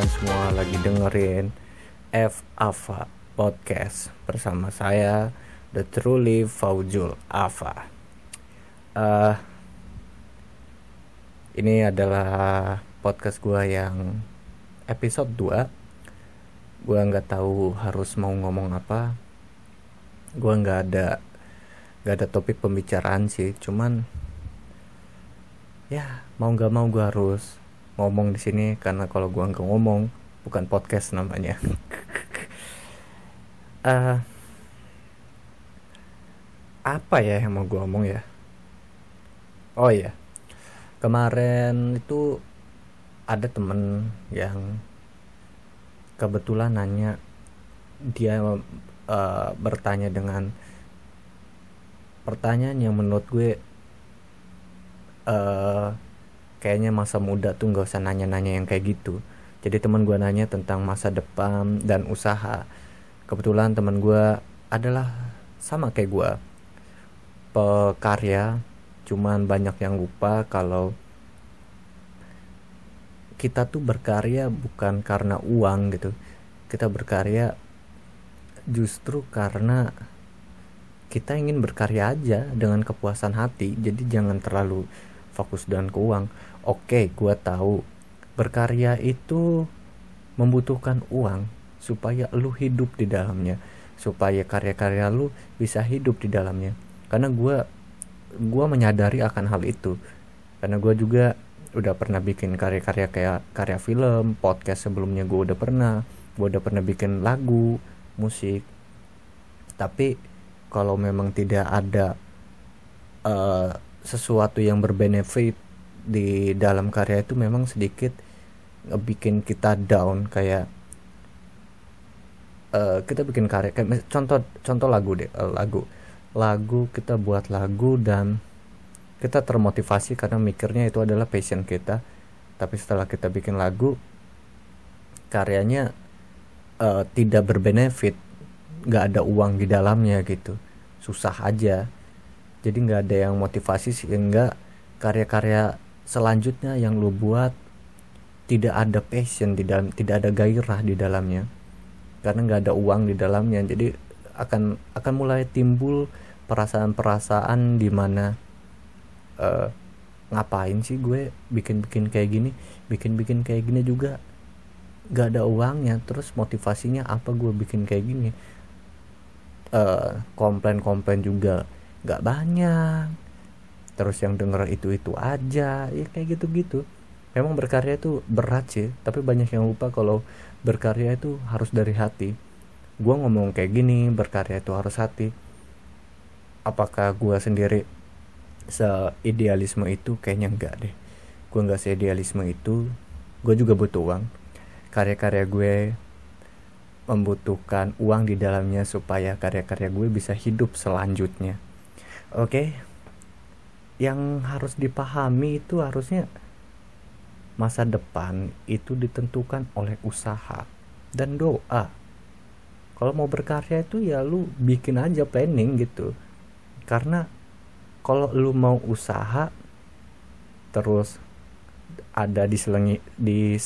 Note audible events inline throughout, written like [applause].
kalian semua lagi dengerin F Ava Podcast bersama saya The Truly Faujul Ava. Uh, ini adalah podcast gue yang episode 2 Gue nggak tahu harus mau ngomong apa Gue nggak ada nggak ada topik pembicaraan sih Cuman ya mau nggak mau gue harus ngomong di sini karena kalau gua nggak ngomong bukan podcast namanya. Uh, [laughs] apa ya yang mau gua ngomong ya? Oh ya kemarin itu ada temen yang kebetulan nanya dia uh, bertanya dengan pertanyaan yang menurut gue uh, kayaknya masa muda tuh nggak usah nanya-nanya yang kayak gitu. Jadi teman gue nanya tentang masa depan dan usaha. Kebetulan teman gue adalah sama kayak gue pekarya cuman banyak yang lupa kalau kita tuh berkarya bukan karena uang gitu. Kita berkarya justru karena kita ingin berkarya aja dengan kepuasan hati. Jadi jangan terlalu fokus dengan ke uang Oke, gue tahu berkarya itu membutuhkan uang supaya lu hidup di dalamnya, supaya karya-karya lu bisa hidup di dalamnya. Karena gue gue menyadari akan hal itu. Karena gue juga udah pernah bikin karya-karya kayak karya film, podcast sebelumnya gue udah pernah, gue udah pernah bikin lagu, musik. Tapi kalau memang tidak ada uh, sesuatu yang berbenefit di dalam karya itu memang sedikit bikin kita down kayak uh, kita bikin karya kayak contoh contoh lagu deh uh, lagu. Lagu kita buat lagu dan kita termotivasi karena mikirnya itu adalah passion kita. Tapi setelah kita bikin lagu karyanya uh, tidak berbenefit. Nggak ada uang di dalamnya gitu. Susah aja. Jadi nggak ada yang motivasi sehingga karya-karya selanjutnya yang lu buat tidak ada passion di dalam tidak ada gairah di dalamnya. Karena nggak ada uang di dalamnya. Jadi akan akan mulai timbul perasaan-perasaan di mana uh, ngapain sih gue bikin-bikin kayak gini bikin-bikin kayak gini juga gak ada uangnya. Terus motivasinya apa gue bikin kayak gini? Uh, komplain-komplain juga gak banyak terus yang denger itu itu aja. Ya kayak gitu gitu memang berkarya itu berat sih tapi banyak yang lupa kalau berkarya itu harus dari hati. Gue ngomong kayak gini berkarya itu harus hati. Apakah gue sendiri seidealisme itu? Kayaknya enggak deh. Gue nggak seidealisme itu. Gue juga butuh uang. Karya-karya gue membutuhkan uang di dalamnya supaya karya-karya gue bisa hidup selanjutnya. Oke okay? Yang harus dipahami itu harusnya masa depan itu ditentukan oleh usaha dan doa. Kalau mau berkarya itu ya lu bikin aja planning gitu. Karena kalau lu mau usaha terus ada di selingi di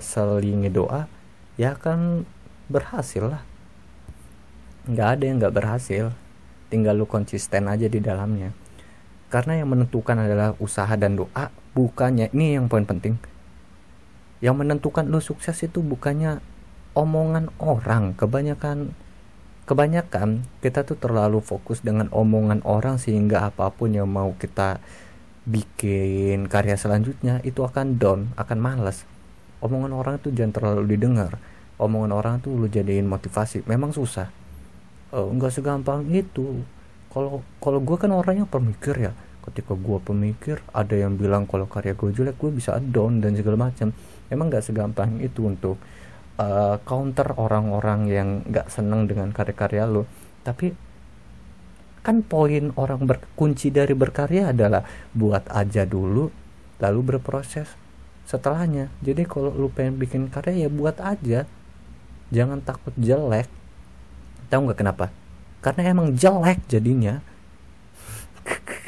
selingi doa ya kan berhasil lah. Nggak ada yang nggak berhasil. Tinggal lu konsisten aja di dalamnya karena yang menentukan adalah usaha dan doa bukannya ini yang poin penting. Yang menentukan lu sukses itu bukannya omongan orang. Kebanyakan kebanyakan kita tuh terlalu fokus dengan omongan orang sehingga apa pun yang mau kita bikin karya selanjutnya itu akan down akan males. Omongan orang tuh jangan terlalu didengar. Omongan orang tuh lu jadiin motivasi. Memang susah. Oh, segampang itu kalau kalau gue kan orangnya pemikir ya. Ketika gue pemikir ada yang bilang kalau karya gue jelek gue bisa down dan segala macam. Emang nggak segampang itu untuk uh, counter orang-orang yang nggak seneng dengan karya-karya lo tapi kan poin orang berkunci dari berkarya adalah buat aja dulu lalu berproses setelahnya. Jadi kalau lu pengen bikin karya ya buat aja. Jangan takut jelek. Tahu nggak kenapa karena emang jelek jadinya. [laughs]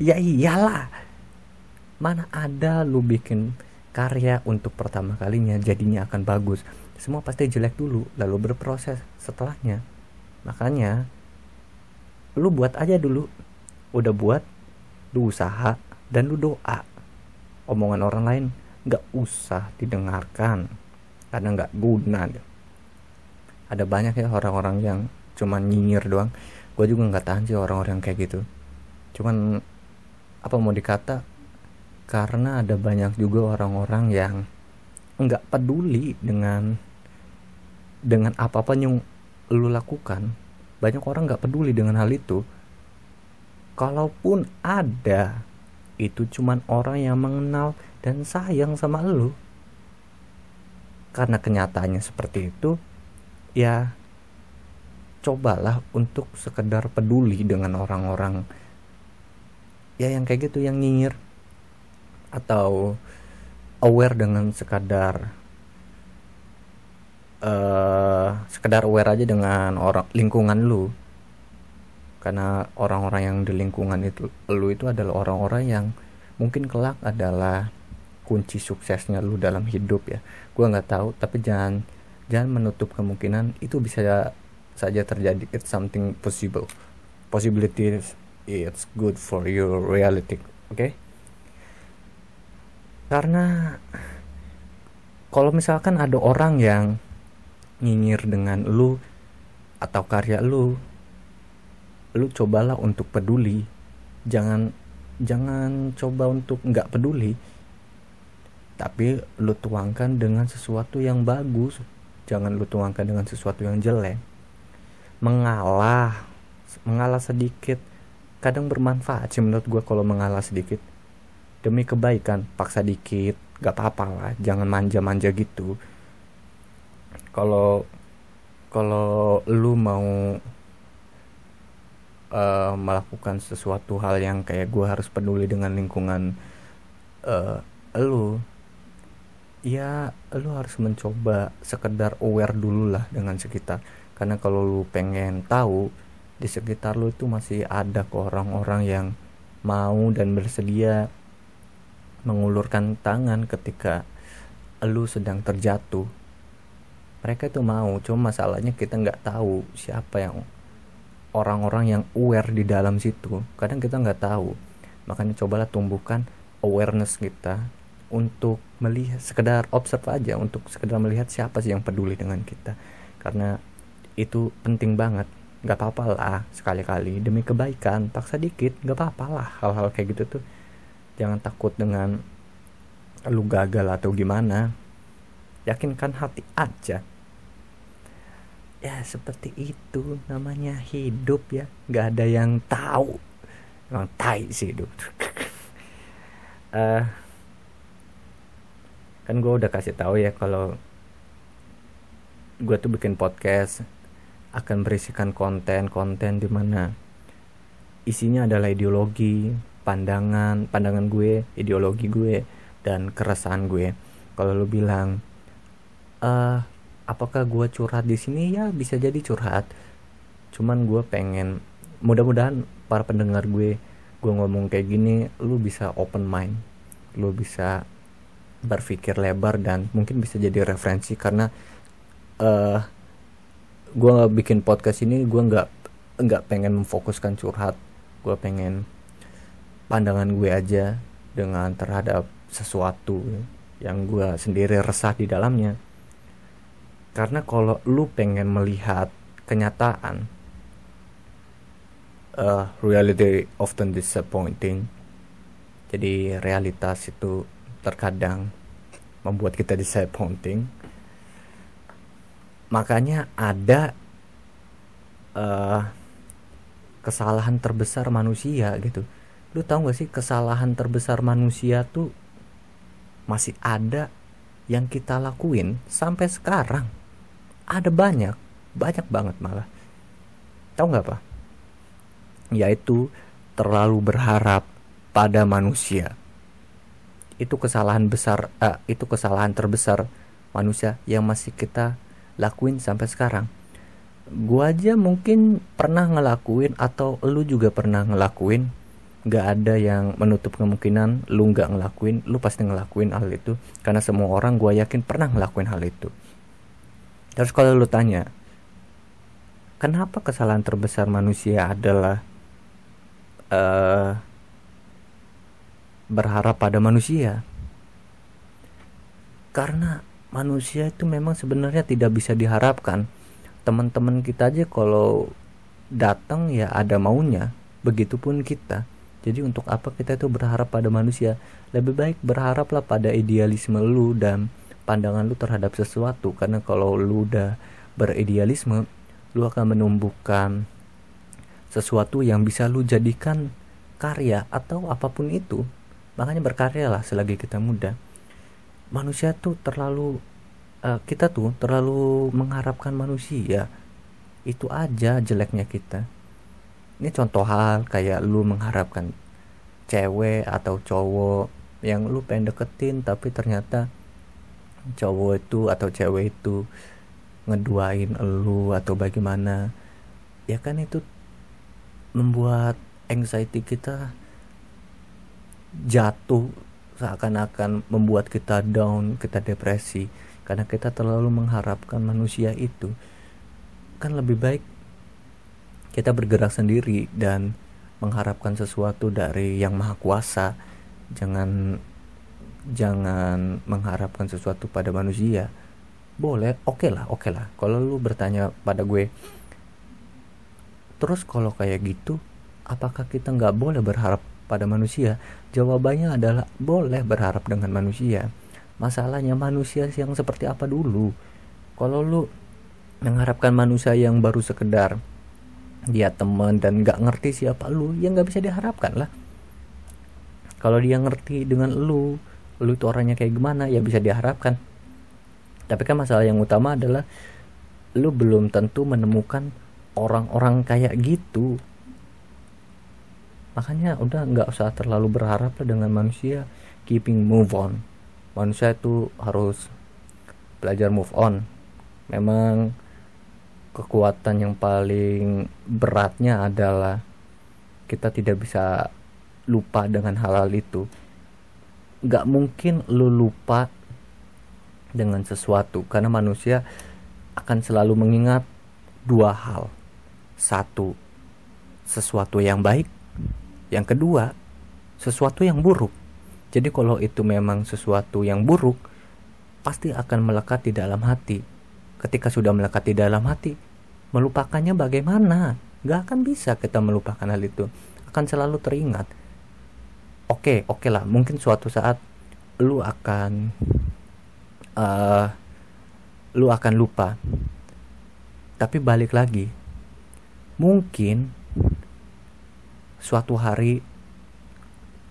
Ya iyalah. Mana ada lu bikin karya untuk pertama kalinya jadinya akan bagus. Semua pasti jelek dulu lalu berproses setelahnya. Makanya lu buat aja dulu. Udah buat lu usaha dan lu doa. Omongan orang lain nggak usah didengarkan karena nggak guna. Ada banyak ya orang-orang yang cuman nyinyir doang. Gue juga nggak tahan sih orang-orang kayak gitu. Cuman apa mau dikata karena ada banyak juga orang-orang yang nggak peduli dengan dengan apa-apa yang lu lakukan. Banyak orang nggak peduli dengan hal itu. Kalaupun ada itu cuman orang yang mengenal dan sayang sama lu. Karena kenyataannya seperti itu ya cobalah untuk sekedar peduli dengan orang-orang ya yang kayak gitu yang nyinyir atau aware dengan sekadar uh, sekedar aware aja dengan orang lingkungan lu. Karena orang-orang yang di lingkungan itu lu itu adalah orang-orang yang mungkin kelak adalah kunci suksesnya lu dalam hidup ya. Gua nggak tahu tapi jangan jangan menutup kemungkinan itu bisa saja terjadi it's something possible. Possibilities it's good for your reality oke okay? karena kalau misalkan ada orang yang nyinyir dengan lu atau karya lu lu cobalah untuk peduli. Jangan jangan coba untuk nggak peduli. Tapi lu tuangkan dengan sesuatu yang bagus. Jangan lu tuangkan dengan sesuatu yang jelek mengalah mengalah sedikit. Kadang bermanfaat sih menurut gue kalau mengalah sedikit. Demi kebaikan paksa dikit gak apa-apa lah jangan manja-manja gitu. Kalau kalau lu mau uh, melakukan sesuatu hal yang kayak gue harus peduli dengan lingkungan uh, lu ya lu harus mencoba sekedar aware dulu lah dengan sekitar karena kalau lu pengen tahu di sekitar lu itu masih ada kok orang-orang yang mau dan bersedia mengulurkan tangan ketika lu sedang terjatuh. Mereka itu mau cuma masalahnya kita nggak tahu siapa yang orang-orang yang aware di dalam situ. Kadang kita nggak tahu. Makanya cobalah tumbuhkan awareness kita untuk melihat sekedar observe aja untuk sekedar melihat siapa sih yang peduli dengan kita. Karena itu penting banget. Nggak apa-apa lah sekali-kali. Demi kebaikan paksa dikit nggak apa-apa lah hal-hal kayak gitu tuh. Jangan takut dengan lu gagal atau gimana. Yakinkan hati aja. Ya seperti itu namanya hidup ya. Nggak ada yang tahu. Emang tai sih hidup. Uh, [laughs] kan gue udah kasih tahu ya kalau gue tuh bikin podcast akan berisikan konten-konten di mana isinya adalah ideologi pandangan pandangan gue ideologi gue dan keresahan gue. Kalau lu bilang uh, apakah gue curhat di sini? Ya bisa jadi curhat. Cuman gue pengen mudah-mudahan para pendengar gue gue ngomong kayak gini lu bisa open mind. Lu bisa berpikir lebar dan mungkin bisa jadi referensi karena uh, gue nggak bikin podcast ini gue nggak nggak pengen memfokuskan curhat. Gue pengen pandangan gue aja dengan terhadap sesuatu yang gue sendiri resah di dalamnya. Karena kalau lu pengen melihat kenyataan uh, reality often disappointing. Jadi realitas itu terkadang membuat kita disappointing makanya ada uh, kesalahan terbesar manusia gitu. Lu tahu gak sih kesalahan terbesar manusia tuh masih ada yang kita lakuin sampai sekarang? Ada banyak banyak banget malah. Tahu nggak apa yaitu terlalu berharap pada manusia. Itu kesalahan besar uh, itu kesalahan terbesar manusia yang masih kita lakuin sampai sekarang. Gua aja mungkin pernah ngelakuin atau lu juga pernah ngelakuin. Nggak ada yang menutup kemungkinan lu nggak ngelakuin lu pasti ngelakuin hal itu. Karena semua orang gue yakin pernah ngelakuin hal itu. Terus kalau lu tanya kenapa kesalahan terbesar manusia adalah uh, berharap pada manusia? Karena manusia itu memang sebenarnya tidak bisa diharapkan. Teman-teman kita aja kalau datang ya ada maunya begitupun kita. Jadi untuk apa kita itu berharap pada manusia? Lebih baik berharaplah pada idealisme lu dan pandangan lu terhadap sesuatu. Karena kalau lu udah beridealisme lu akan menumbuhkan sesuatu yang bisa lu jadikan karya atau apa pun itu. Makanya berkarya lah selagi kita muda manusia tuh terlalu uh, kita tuh terlalu mengharapkan manusia. Itu aja jeleknya kita. Ini contoh hal kayak lu mengharapkan cewek atau cowok yang lu pengen deketin tapi ternyata cowok itu atau cewek itu ngeduain elu atau bagaimana. Ya kan itu membuat anxiety kita jatuh seakan-akan membuat kita down kita depresi. Karena kita terlalu mengharapkan manusia itu kan lebih baik kita bergerak sendiri dan mengharapkan sesuatu dari yang maha kuasa. Jangan jangan mengharapkan sesuatu pada manusia. Boleh oke okay lah oke okay lah. Kalau lu bertanya pada gue terus kalau kayak gitu apakah kita nggak boleh berharap pada manusia? Jawabannya adalah boleh berharap dengan manusia. Masalahnya manusia yang seperti apa dulu? Kalau lu mengharapkan manusia yang baru sekedar dia teman dan nggak ngerti siapa lu ya nggak bisa diharapkan lah. Kalau dia ngerti dengan lu lu itu orangnya kayak gimana ya bisa diharapkan. Tapi kan masalah yang utama adalah lu belum tentu menemukan orang-orang kayak gitu makanya udah nggak usah terlalu berharap lah dengan manusia keeping move on manusia itu harus belajar move on memang kekuatan yang paling beratnya adalah kita tidak bisa lupa dengan hal-hal itu nggak mungkin lu lupa dengan sesuatu karena manusia akan selalu mengingat dua hal. Satu, sesuatu yang baik. Yang kedua, sesuatu yang buruk. Jadi kalau itu memang sesuatu yang buruk, pasti akan melekat di dalam hati. Ketika sudah melekat di dalam hati, melupakannya bagaimana? Gak akan bisa kita melupakan hal itu. Akan selalu teringat. Oke, oke lah. Mungkin suatu saat lu akan uh, lu akan lupa tapi balik lagi mungkin suatu hari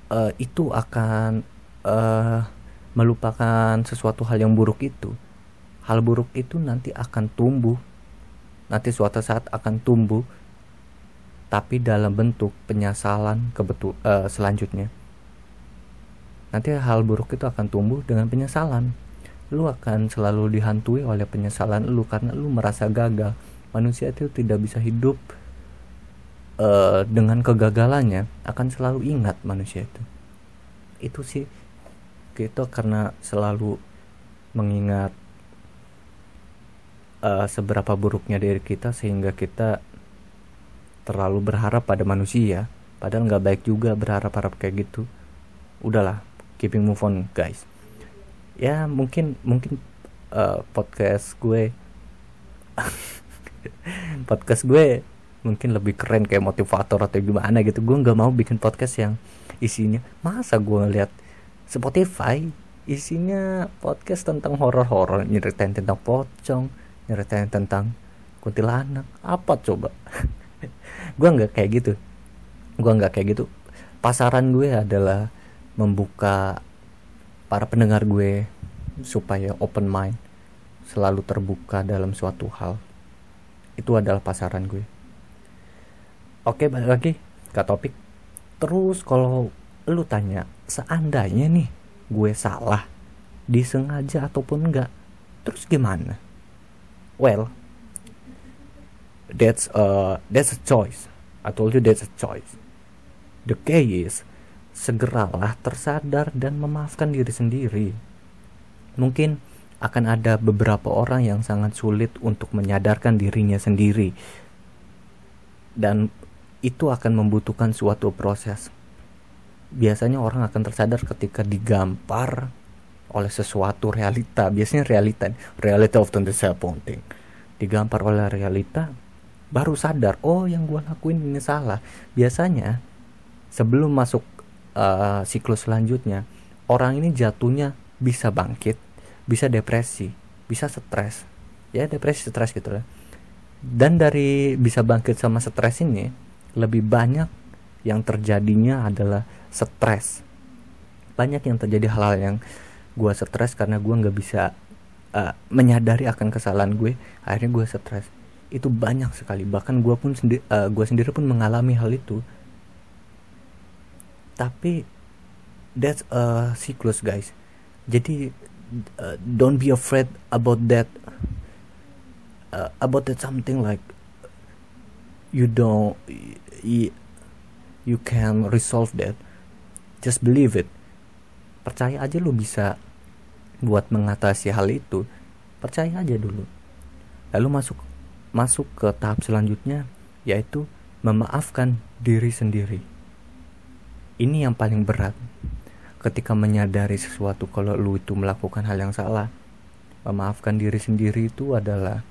uh, itu akan uh, melupakan sesuatu hal yang buruk itu. Hal buruk itu nanti akan tumbuh. Nanti suatu saat akan tumbuh tapi dalam bentuk penyesalan kebetul uh, selanjutnya. Nanti hal buruk itu akan tumbuh dengan penyesalan. Lu akan selalu dihantui oleh penyesalan lu karena lu merasa gagal. Manusia itu tidak bisa hidup uh, dengan kegagalannya akan selalu ingat manusia itu. Itu sih kita karena selalu mengingat uh, seberapa buruknya diri kita sehingga kita terlalu berharap pada manusia. Padahal nggak baik juga berharap-harap kayak gitu. Udahlah keeping move on guys. Ya mungkin mungkin uh, podcast gue [laughs] podcast gue mungkin lebih keren kayak motivator atau gimana gitu. Gue nggak mau bikin podcast yang isinya masa gue ngeliat Spotify isinya podcast tentang horor-horor nyeritain tentang pocong nyeritain tentang kuntilanak apa coba? [laughs] Gue nggak kayak gitu. Gue nggak kayak gitu. Pasaran gue adalah membuka para pendengar gue supaya open mind selalu terbuka dalam suatu hal. Itu adalah pasaran gue oke balik lagi ke topik. Terus kalau lu tanya seandainya nih gue salah disengaja ataupun enggak terus gimana? Well that's a that's a choice. I told you that's a choice. The key is segeralah tersadar dan memaafkan diri sendiri. Mungkin akan ada beberapa orang yang sangat sulit untuk menyadarkan dirinya sendiri. Dan itu akan membutuhkan suatu proses. Biasanya orang akan tersadar ketika digampar oleh sesuatu realita. Biasanya realita realita often disappointing digampar oleh realita baru sadar oh yang gue lakuin ini salah. Biasanya sebelum masuk uh, siklus selanjutnya orang ini jatuhnya bisa bangkit bisa depresi bisa stres. Ya depresi stres gitu lah. Dan dari bisa bangkit sama stres ini lebih banyak yang terjadinya adalah stres. Banyak yang terjadi hal-hal yang gue stres karena gue nggak bisa uh, menyadari akan kesalahan gue. Akhirnya gue stres. Itu banyak sekali. Bahkan gue pun sendi uh, gue sendiri pun mengalami hal itu. Tapi that's a siklus guys. Jadi uh, don't be afraid about that uh, about that something like you don't you, can resolve that just believe it. Percaya aja lu bisa buat mengatasi hal itu. Percaya aja dulu. Lalu masuk masuk ke tahap selanjutnya yaitu memaafkan diri sendiri. Ini yang paling berat. Ketika menyadari sesuatu kalau lu itu melakukan hal yang salah memaafkan diri sendiri itu adalah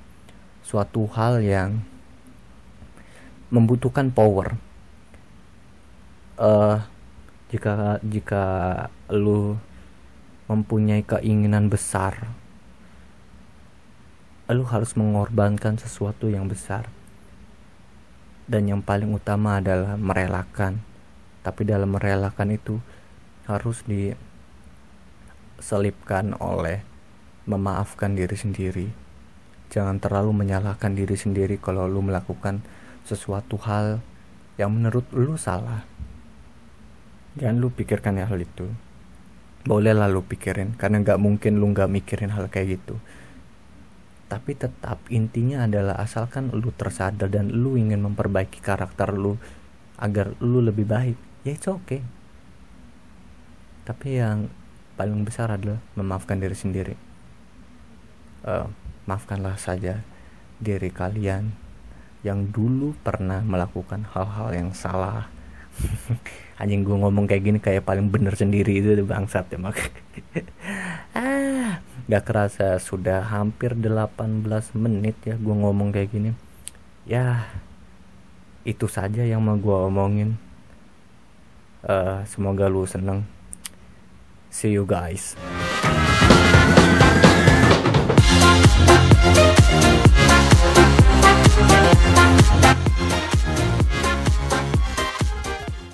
suatu hal yang membutuhkan power. Uh, jika jika lu mempunyai keinginan besar lu harus mengorbankan sesuatu yang besar. Dan yang paling utama adalah merelakan. Tapi dalam merelakan itu harus diselipkan oleh memaafkan diri sendiri. Jangan terlalu menyalahkan diri sendiri kalau lu melakukan sesuatu hal yang menurut lu salah. Jangan lu pikirkan hal itu. Boleh lalu pikirin, karena nggak mungkin lu nggak mikirin hal kayak gitu. Tapi tetap intinya adalah asalkan lu tersadar dan lu ingin memperbaiki karakter lu agar lu lebih baik, ya it's okay tapi yang paling besar adalah memaafkan diri sendiri uh, maafkanlah saja diri kalian yang dulu pernah melakukan hal-hal yang salah. [laughs] Anjing gue ngomong kayak gini kayak paling bener sendiri itu bangsat ya mak. [laughs] Ah gak kerasa sudah hampir 18 menit ya gue ngomong kayak gini. Ya itu saja yang mau gue omongin. Uh, semoga lu seneng. See you guys.